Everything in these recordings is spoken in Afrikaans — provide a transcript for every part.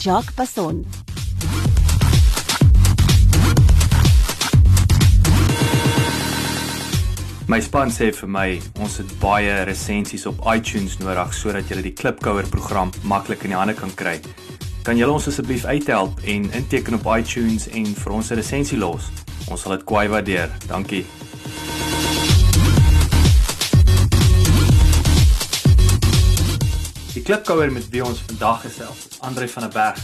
Jacques Passon. My span sê vir my ons het baie resensies op iTunes nodig sodat jy die Klipkouer program maklik in die hande kan kry. Kan julle ons asseblief uithelp en inteken op iTunes en vir ons 'n resensie los? Ons sal dit kwai waardeer. Dankie. Die klipkouer met wie ons vandag gesels, Andre van der Berg,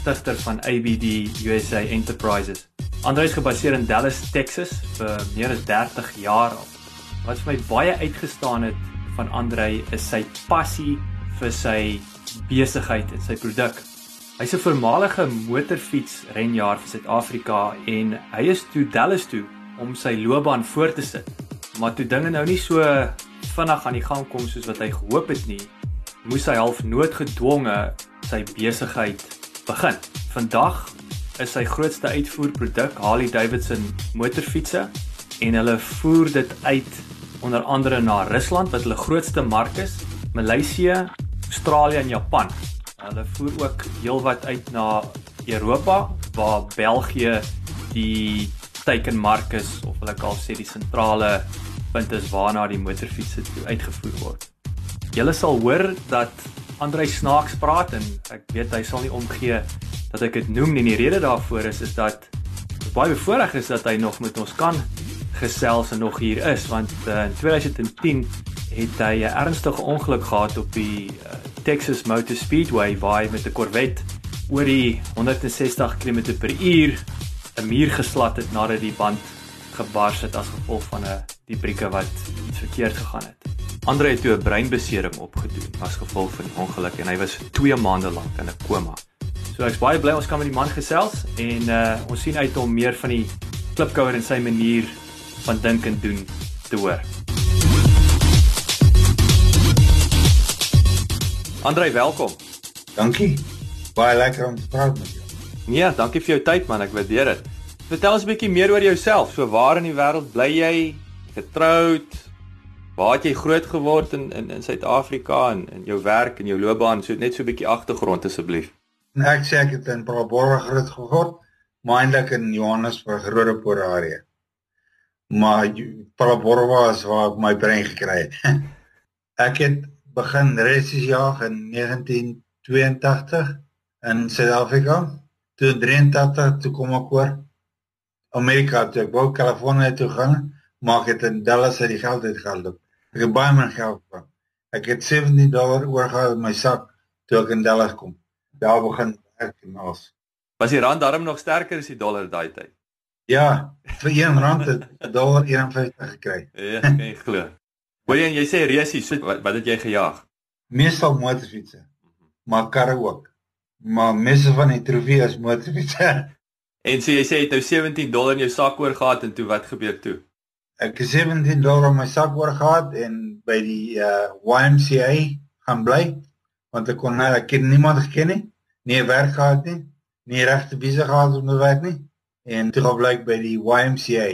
stigter van ABD USA Enterprises. Andre is gebaseer in Dallas, Texas vir meer as 30 jaar al. Wat vir my baie uitgestaan het van Andre is sy passie vir sy besigheid en sy produk. Hy's 'n voormalige motorfiets renjaer vir Suid-Afrika en hy is toe Dallas toe om sy loopbaan voort te sit. Maar toe dinge nou nie so vinnig aan die gang kom soos wat hy gehoop het nie, moes hy half noodgedwonge sy besigheid begin. Vandag is sy grootste uitvoerproduk Harley Davidson motorfietsse en hulle voer dit uit onder andere na Rusland wat hulle grootste mark is, Maleisië, Australië en Japan. Hulle voer ook heelwat uit na Europa waar België die teikenmark is of hulle kan sê die sentrale punt is waarna die motorfietsse uitgevoer word. Julle sal hoor dat Andrei snaaks praat en ek weet hy sal nie omgee dat ek dit noem nie. Die rede daarvoor is is dat baie bevoorreg is dat hy nog met ons kan gesels en nog hier is want uh, in 2010 het hy 'n ernstige ongeluk gehad op die uh, Texas Motor Speedway waar hy met 'n Corvette oor die 160 km/h 'n muur geslat het nadat die band gebars het as gevolg van 'n die brieke wat iets verkeerd gegaan het. Andre het toe 'n breinbesering opgedoen as gevolg van die ongeluk en hy was 2 maande lank in 'n koma. So ek's baie bly ons kan met die man gesels en uh ons sien uit om meer van die klipkouer en sy manier van dink en doen te hoor. Andre, welkom. Dankie. Baie lekker om te praat met jou. Nee, dankie vir jou tyd man, ek waardeer dit. Vertel ons 'n bietjie meer oor jouself. So waar in die wêreld bly jy? Getroud? Waar het jy groot geword in in in Suid-Afrika en in jou werk en jou loopbaan? So net so 'n bietjie agtergrond asseblief. Ek sê ek het in Pretoria groot geword, maar eintlik in Johannesburg, Rodepoort area. Maar Pretoria was waar my brein gekry het. ek het begin resies jaag in 1982 in Suid-Afrika. Toe 83 toe kom ek oor Amerika toe. Ek wou Kalifornië toe gaan, maar ek het in Dallas uit die geld uitgehaal. Ek het baie min geld gehad. Ek het 70 dollar oorgehou in my sak toe ek in Dallas kom. Daar begin ek naas. Was die rand darm nog sterker as die dollar daai tyd? Ja, vir 1 rand het 'n dollar 51 gekry. Ja, kan jy glo. Hoor jy en sê reusie, so, wat, wat het jy gejaag? Meestal motorfietsse. Maar karre ook. Maar meeste van die trofee is motorfietsse. En so jy sê jy het nou 17 dollar in jou sak oorgehad en toe wat gebeur toe? Ek het 17 dollar in my sak oor gehad en by die uh, YMCA gaan bly want ek kon nou ek het niemand geken nie nie werk gehad nie nie regte besig gehad om te werk nie en toe gebly by die YMCA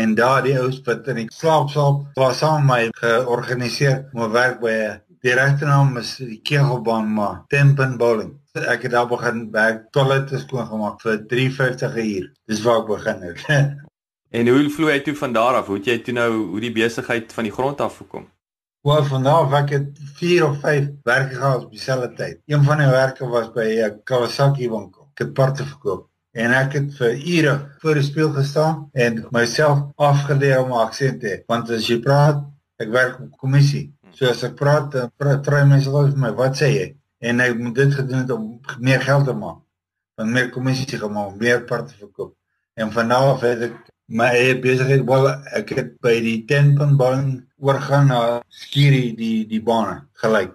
en daar die ou spit en ek slaap slaap was saam my georganiseer om werk by die regte naam is die kegelbaan maar Tempen Bowling ek het daar begin werk toilette skoon gemaak vir 350 'n uur. Dis waar ek begin het En hoe vloei jy toe van daar af? Hoe het jy toe nou hoe die besigheid van die grond af gekom? Wel van daar af ek het 4 of 5 werke gehad op dieselfde tyd. Een van die werke was by 'n uh, Kawasaki winkel. Ek het parte verkoop en ek het vir ure voor die spieël gestaan en myself afgeleer om aksent te hê. Want as jy praat, ek werk op kommissie. So as ek praat, praat vry mense wel vir my, wat sê jy? En ek moet dit gedoen het om meer geld te maak. Van meer kommissie gemaak, meer parte verkoop. En van daar af het ek my eie besigheid wel ek het by die Tenpenbaan oorgaan na skierie die die bane gelyk.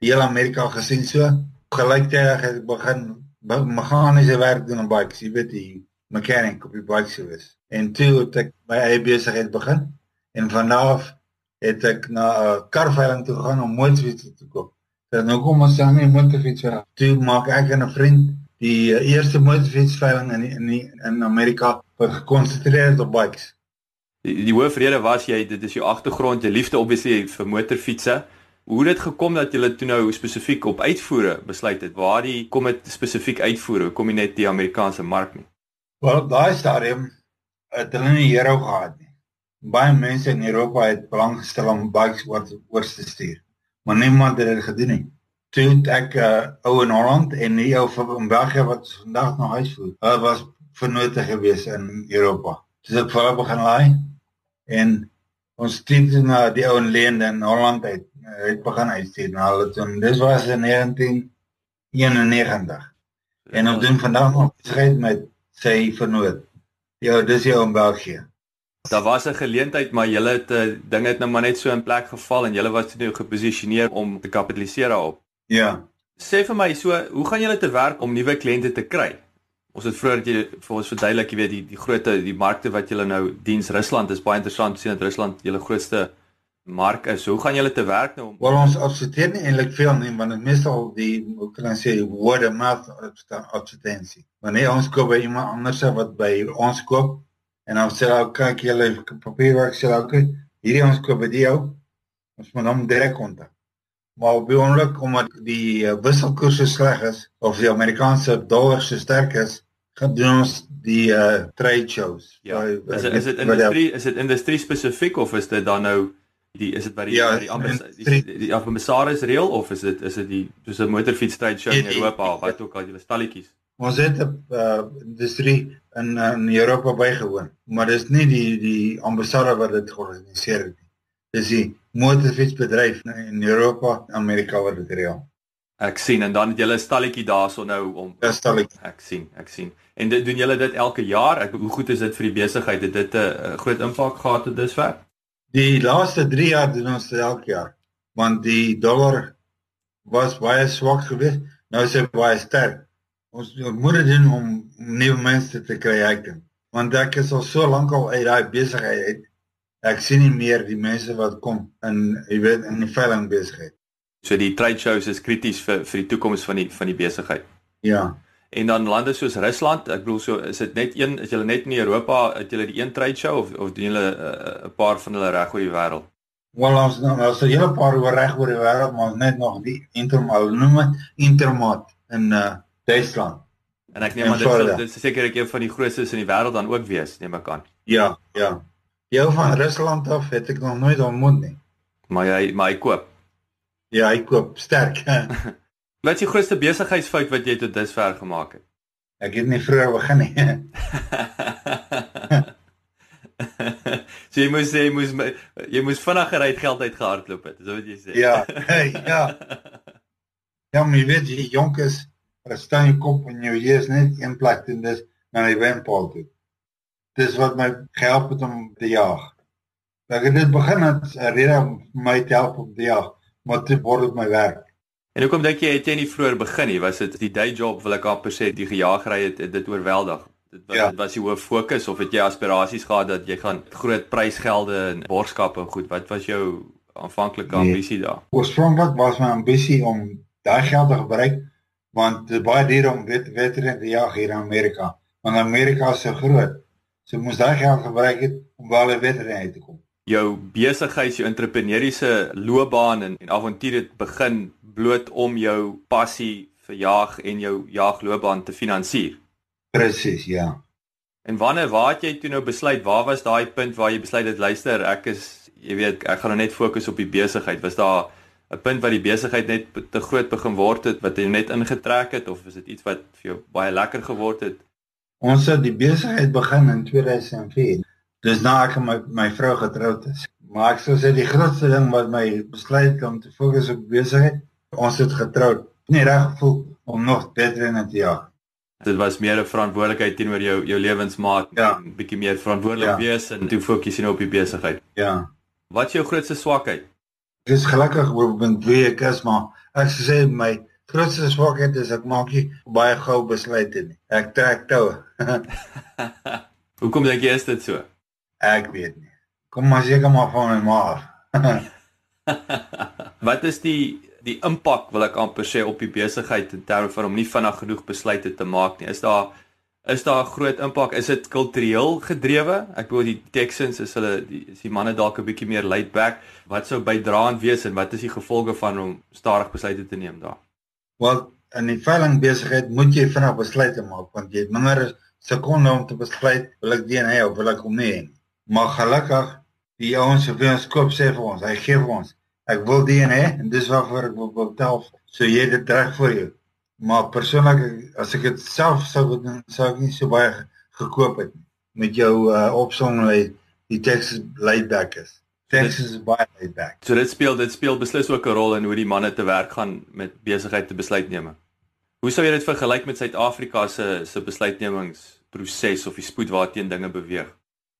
Die hele Amerika gesien so gelyktydig het ek begin meganiese werk doen op bikes, jy weet die mechanic op die bike service. En toe het ek my eie besigheid begin en vanaf het ek na 'n karveiling toe gegaan om motorfietsse te koop. Dan nou kom ons aan die motorfietsse. Toe maak ek en 'n vriend die uh, eerste motorfietsveiling in in die, in Amerika wat gekonsentreer het op bikes. Die, die hoofrede was jy dit is jou agtergrond, jou liefde obviously vir motorfietsse. Hoe het dit gekom dat jy toe nou spesifiek op uitvoere besluit het? Waar die kom dit spesifiek uitvoere? Kom jy net die Amerikaanse mark nie? Wel, daai stadium het hulle nie hierou gehad nie. Baie mense in Europa het belang gestel om bikes oor oor te stuur, maar niemand het dit gedoen nie. Toe ek uh, ou in Holland en die ou van België wat vandag nog uitvoer. Hulle was vernote gewees in Europa. Dis ek vir hulle begin laai en ons stuur na die ou in Leende in Holland uit het begin uitstuur na hulle toe. Dis was in 1991. En ons doen vandag nog besigheid met sy vernoot. Ja, dis jou in België. Daar was 'n geleentheid, maar julle het 'n uh, eh, ding het nou maar net so in plek geval en julle was toe nou geposisioneer om te kapitaliseer daarop. Ja. Sê vir my so, hoe gaan julle te werk om nuwe kliënte te kry? Ons het vroeër dat jy vir ons verduidelik, jy weet die die groot die markte wat julle nou diens Rusland is baie interessant te sien dat Rusland julle grootste mark is. Hoe gaan julle te werk nou? Wel ons adverteer nie eintlik veel nie, want dit meestal die hoe kan ek sê word of mouth advertensie. Wanneer ons koop by iemand anders wat by ons koop en dan sê hulle kyk julle papierwerk sê hulle okay, hierdie ons koop by jou. Ons moet hom direk kontak. Maar op die oomblik omdat die uh, wisselkoers so sleg is of die Amerikaanse dollar so sterk is, gaan doen ons die uh, trade shows. Ja. So, is dit is dit industrie is dit industrie spesifiek of is dit dan nou die is dit by die ja, by die ambassade die, die ambassade is reël of is dit is dit die soos 'n motorfiets stryd show in Europa of wat ook al julle stalletjies ons het 'n uh, industrie in in Europa bygewoon maar dis nie die die ambassade wat dit georganiseer het nie dis die motorfietsbedryf in Europa Amerika wat dit reël ek sien en dan het julle 'n stalletjie daarso nou om 'n stalletjie ek sien ek sien en dit doen julle dit elke jaar ek hoe goed is dit vir die besigheid het dit 'n groot impak gehad tot dusver Die laaste 3 jaar doen ons dit elke jaar. Want die dollar was baie swak geweest. Nou is hy baie sterk. Ons moet dit doen om nuwe mense te kry uit. Want ek is al so lank al uit daai besigheid uit. Ek sien nie meer die mense wat kom in jy weet in die veiling besigheid. So die trade shows is krities vir vir die toekoms van die van die besigheid. Ja. En dan lande soos Rusland, ek bedoel so is dit net een is julle net in Europa, het julle die een trade show of of doen julle eh, eh, 'n uh, paar van hulle reg oor die wêreld? Wel ons nou het 'n hele paar oor reg oor die wêreld, maar net nog die Intermal noem dit Intermat in uh Duitsland. En ek neem aan dit sal dit seker ek een van die grootstes in die wêreld dan ook wees, neem ek aan. Ja, ja. Jou van Rusland af het ek nog nooit ontmoet nie. Maar jy maar hy koop. Ja, hy koop sterk. Wat is die grootste besigheidsfout wat jy tot dusver gemaak het? Ek het nie vroeër begin nie. so jy moes jy moes jy moes vinniger uit geld uit gehardloop het, is wat jy sê. Ja, hey, ja. Ja, my weet jy jonk is, staan jy kop en jou hier is net een plek en dis na die wenpaal toe. Dis wat my gehelp het om te jaag. Ek het dit begin het 'n rede om my te help om te jaag, maar dit word op my werk. En hoekom dink jy het jy nie vroeër begin nie? Was dit die day job wil ek amper sê die gejaagry het, het dit oorweldig? Dit was, ja. was jy hoof fokus of het jy aspirasies gehad dat jy gaan groot prysgelde en borgskappe goed? Wat was jou aanvanklike nee. ambisie daar? Oorspronklik was my ambisie om daai geld te gebruik want dit baie duur om wet wetere te jag hier in Amerika. Want Amerika is so groot. So moes daai geld gebruik het om wel wetere uit te kom jou besigheid, jou entrepreneursiese loopbaan en, en avontuur het begin bloot om jou passie vir jag en jou jagloopbaan te finansier. Presies, ja. En wanneer waar het jy toe nou besluit, waar was daai punt waar jy besluit het luister, ek is jy weet, ek gaan nou net fokus op die besigheid. Was daar 'n punt waar die besigheid net te groot begin word het wat jy net ingetrek het of is dit iets wat vir jou baie lekker geword het? Ons het die besigheid begin in 2004. Dis na ek my my vrou getroud is. Maar ek sou sê die grootste ding wat my besluit om te fokus op besigheid, ons het getroud. Nie reg gevoel om nog beter in te jaag. Dit was meer 'n verantwoordelikheid teenoor jou jou lewensmaat, ja. 'n bietjie meer verantwoordelik ja. wees en toe fokus jy nou op die besigheid. Ja. Wat is jou grootste swakheid? Ek is gelukkig oor binne twee ek is maar ek sê my grootste swakheid is ek maak nie baie gou besluite nie. Ek trek toue. Hoekom dink jy is dit so? Ek weet nie. Kom maar seker maar van my ma af. Wat is die die impak wil ek amper sê op die besigheid in terme van om nie vinnig genoeg besluite te maak nie. Is daar is daar 'n groot impak? Is dit kultureel gedrewe? Ek bedoel die Texans is hulle die, is die manne dalk 'n bietjie meer laid back. Wat sou bydraend wees en wat is die gevolge van om stadig besluite te neem daar? Wel, in die veiling besigheid moet jy vinnig besluite maak want jy het minder sekonde om te besluit wil ek DNA of wil ek hom nie. Maar gelukkig die ouens wat ons koop sê vir ons, hy gee vir ons. Ek wil DNA en dis waarvoor ek wil betaal. So jy het dit reg vir jou. Maar persoonlik as ek dit self sou doen, sou ek nie so baie gekoop het met jou uh, opsomming die Texas laid back is. Texas is baie laid back. So dit speel dit speel beslis ook 'n rol in hoe die manne te werk gaan met besigheid te besluitneming. Hoe sou jy dit vergelyk met Suid-Afrika se se besluitnemingsproses of die spoed waarteen dinge beweeg?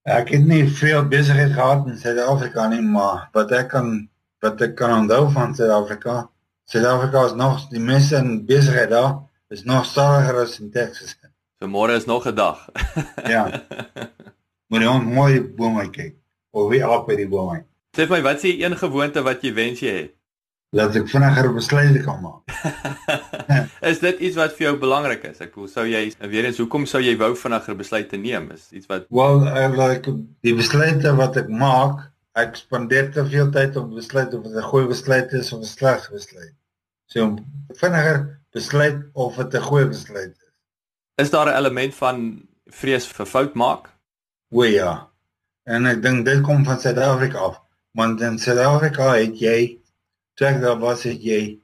Ek het nie veel besigheid gehad in Suid-Afrika nie, maar wat ek kan wat ek kan onthou van Suid-Afrika Suid-Afrika is nog die mense in besigheid daar is nog stadiger as in Texas. So môre is nog 'n dag. ja. Maar jy moet mooi bome kyk. Of wie op by die bome. Sê my, wat is die een gewoonte wat jy wens jy het? Dat ek vinniger besluite kan maak. is dit iets wat vir jou belangrik is? Ek wil sou jy weer eens hoekom sou jy wou vinniger besluite neem? Is iets wat Well, I like die besluite wat ek maak ek spandeer te veel tyd om besluit of dit 'n goeie besluit is of 'n slegte besluit. So om vinniger besluit of dit 'n goeie besluit is. Is daar 'n element van vrees vir fout maak? O ja. En ek dink dit kom van Suid-Afrika af. Want in Suid-Afrika het jy trek daar was het jy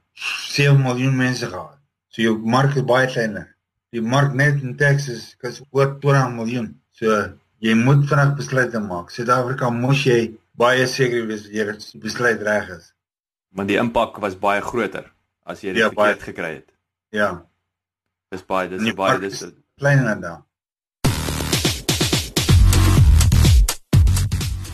7 miljoen mense gehad. So jou mark is baie kleiner. Die mark net in Texas is oor 20 miljoen. So jy moet vinnig besluite maak. Suid-Afrika moet jy baie seker wees dat jy besluit reg is. Want die impak was baie groter as jy dit ja, verkeerd baie, gekry het. Ja. Dis baie dis baie dis kleiner dan.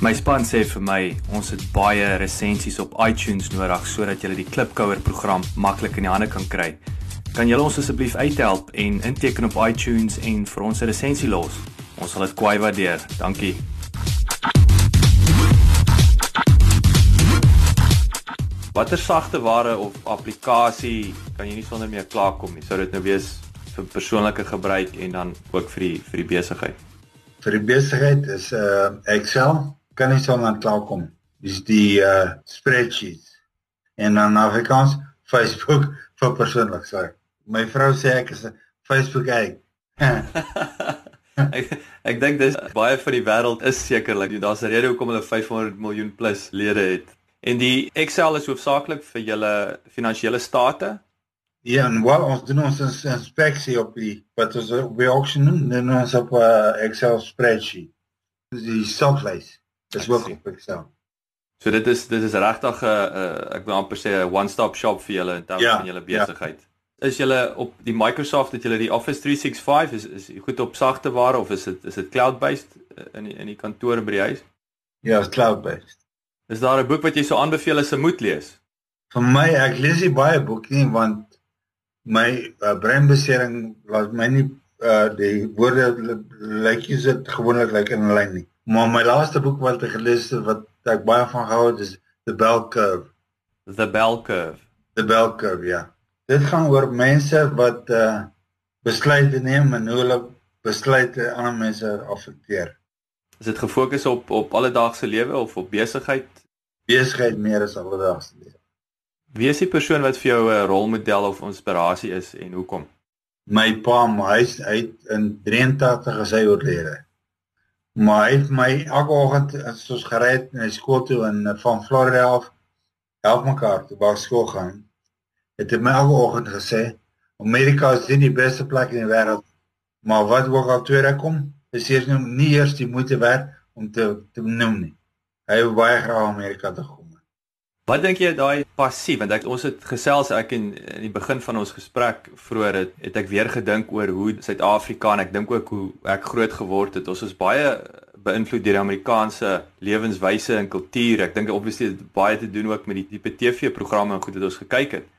My span sê vir my ons het baie resensies op iTunes nodig sodat jy die Klipkouer program maklik in die hande kan kry. Kan julle ons asseblief uithelp en inteken op iTunes en vir ons 'n resensie los? Ons sal dit kwai waardeer. Dankie. Watter sagte ware of applikasie kan jy nie sonder mee klaarkom nie? Sou dit nou wees vir persoonlike gebruik en dan ook vir die vir die besigheid? Vir die besigheid is uh Excel kan nie sonder klaarkom. Dis die uh spreadsheets. En dan Afrikaans Facebook vir persoonlik, sorry. My vrou sê ek is 'n Facebook guy. ek ek dink dis baie vir die wêreld is sekerlik. Daar's 'n rede hoekom hulle 500 miljoen plus lede het. En die Excel is hoofsaaklik vir julle finansiële state. Ja, en wel ons doen ons inspeksie op die wat ons op die auction doen, dan ons op 'n uh, Excel spreadsheet. Dis die stocklys. Dis ook op Excel. So dit is dit is regtig 'n uh, uh, ek wil amper sê 'n one-stop shop vir julle in terme ja, van julle ja. besigheid. Ja. Is julle op die Microsoft het julle die Office 365 is is goed op sagte ware of is dit is dit cloud-based uh, in die, in die kantoor by die huis? Ja, is cloud-based. Is daar 'n boek wat jy sou aanbeveel as 'n moet lees? Vir my, ek lees nie baie boeke nie want my uh, breinbesering laat my nie uh, die woorde lyk jy dit gewoonlik lyk in 'n lyn nie. Maar my laaste boek wat ek gelees het wat ek baie van gehou het is The Bell Curve. The Bell Curve. The Bell Curve, ja. Dit gaan oor mense wat uh, besluite neem en hoe hulle besluite ander mense affekteer. Is dit gefokus op op alledaagse lewe of op besigheid? Besigheid meer as alledaagse lewe. Wie is die persoon wat vir jou 'n rolmodel of inspirasie is en hoekom? My pa, my hy in 83 is hy oorlede. Maar hy het my elke oggend as ons gery het na skool toe in van Florida af help mekaar toe by skool gaan. Het hy my elke oggend gesê, Amerika is nie die beste plek in die wêreld, maar wat ook al tweede kom, is eers nou nie eers die moeite werd om te te noem nie. Hy wou baie graag Amerika toe kom. Wat dink jy daai passief want ek ons het gesels ek in, in die begin van ons gesprek vroeër het, het ek weer gedink oor hoe Suid-Afrika en ek dink ook hoe ek groot geword het. Ons is baie beïnvloed deur die Amerikaanse lewenswyse en kultuur. Ek dink obviously dit baie te doen ook met die tipe TV-programme en goed wat ons gekyk het.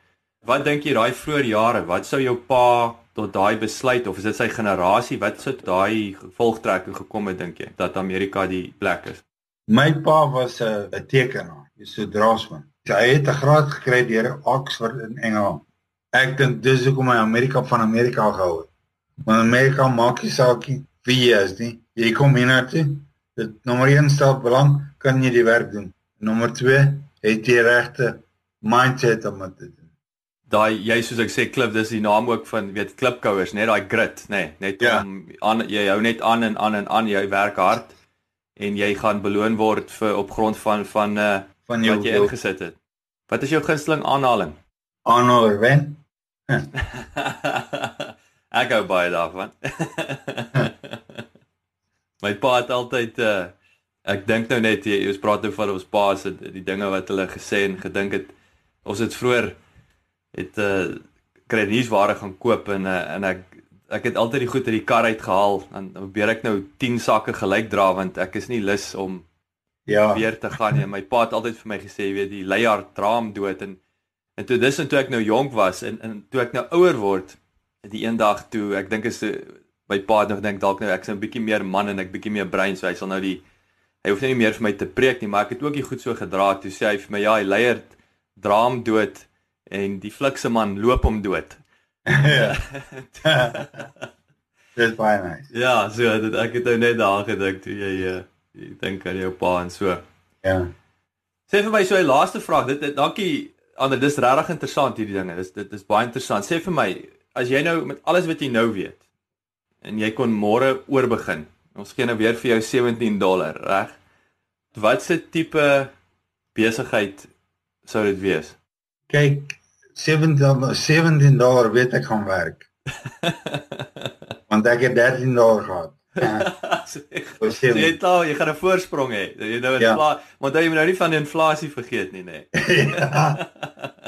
Wat dink jy daai vroeë jare, wat sou jou pa tot daai besluit of is dit sy generasie wat sit daai gevolgtrekking gekom het dink jy dat Amerika die plek is? My pa was 'n tekenaar, hy's 'n draftsman. Hy het 'n graad gekry deur Oxford in Engeland. Ek dink dis hoekom hy Amerika van Amerika gehou het. Want Amerika maak nie saak wie jy is nie. Jy kom hiernatoe. Dit nommer 1 stel belang, kan jy die werk doen. Nommer 2, het jy regte mindset om dit te doen. Daai jy soos ek sê klip, dis die naam ook van weet klipkouers, net daai grit, nê, nee, net ja. om aan jy hou net aan en aan en aan, jy werk hard en jy gaan beloon word vir op grond van van uh van jou wat jy ingesit het. Wat is jou gunsteling aanhaling? Aanhaler wen. ek gou baie daarvan. My pa het altyd uh ek dink nou net jy ons praat nou van ons pa se die dinge wat hulle gesê en gedink het ons het vroeër het uh kry nuusware gaan koop en uh, en ek ek het altyd die goed uit die kar uit gehaal dan probeer ek nou 10 sakke gelyk dra want ek is nie lus om ja weer te gaan nie. My pa het altyd vir my gesê, jy weet, die leier draam dood en En toe dis en toe ek nou jonk was en en toe ek nou ouer word, die eendag toe ek dink is my pa het nog dink dalk nou ek's 'n bietjie meer man en ek bietjie meer brein, so hy sal nou die hy hoef nie meer vir my te preek nie, maar ek het ook nie goed so gedra toe sê hy vir my ja, hy leier draam dood en die flikse man loop hom dood. Dis baie nice. Ja, so dit ek het nou net daar gedink toe jy uh, jy dink aan jou pa en so. Ja. Sê vir my so 'n laaste vraag. Dit, dit dankie ander dis regtig interessant hierdie dinge. Dis dit is baie interessant. Sê vir my, as jy nou met alles wat jy nou weet en jy kon môre oorbegin. Ons gee nou weer vir jou 17 dollar, reg? Wat se tipe besigheid sou dit wees? Kyk, 17 17 dollar weet ek gaan werk. Want ek het 13 dollar gehad. Jy het al, jy gaan 'n voorsprong hê. Jy nou in ja. want jy moet nou nie van die inflasie vergeet nie, nê. Nee. ja.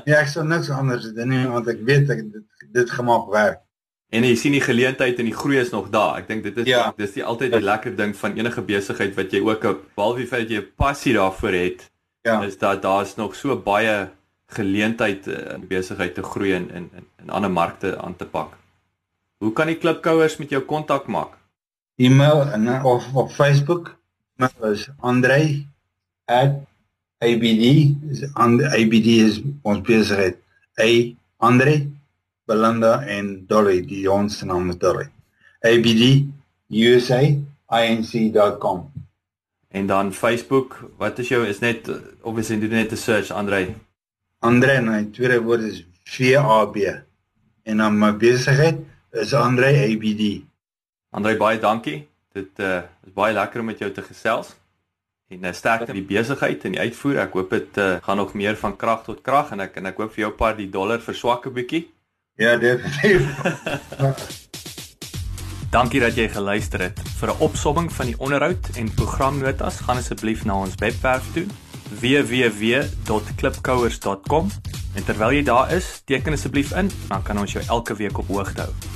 ja, ek sou niks anders doen nie want ek weet ek dit dit gemaak werk. En jy sien die geleentheid en die groei is nog daar. Ek dink dit is ja. dis die altyd die lekker ding van enige besigheid wat jy ook op behalwe feit jy 'n passie daarvoor het. Ja. Is dat daar's nog so baie geleentheid in uh, besigheid te groei en in in ander markte aan te pak. Hoe kan die klipkouers met jou kontak maak? E-mail en of op Facebook. My is Andre @abd is abd is ons besigheid. A Andre Belinda en Dolly die ons naam is Dolly. abd usa.inc.com En dan Facebook, wat is jou is net obviously doen net 'n search Andre. Andre en my tweede woord is V A B. En dan my besigheid is Andre ABD. Andrei baie dankie. Dit uh, is baie lekker om met jou te gesels. En uh, sterkte met die besigheid en die uitvoer. Ek hoop dit uh, gaan nog meer van krag tot krag en ek en ek hoop vir jou paar die dollar verswak 'n bietjie. Ja, definitief. Dankie dat jy geluister het. Vir 'n opsomming van die onderhoud en programnotas, gaan asseblief na ons webwerf toe www.klipkouers.com. En terwyl jy daar is, teken asseblief in, dan kan ons jou elke week op hoogte hou.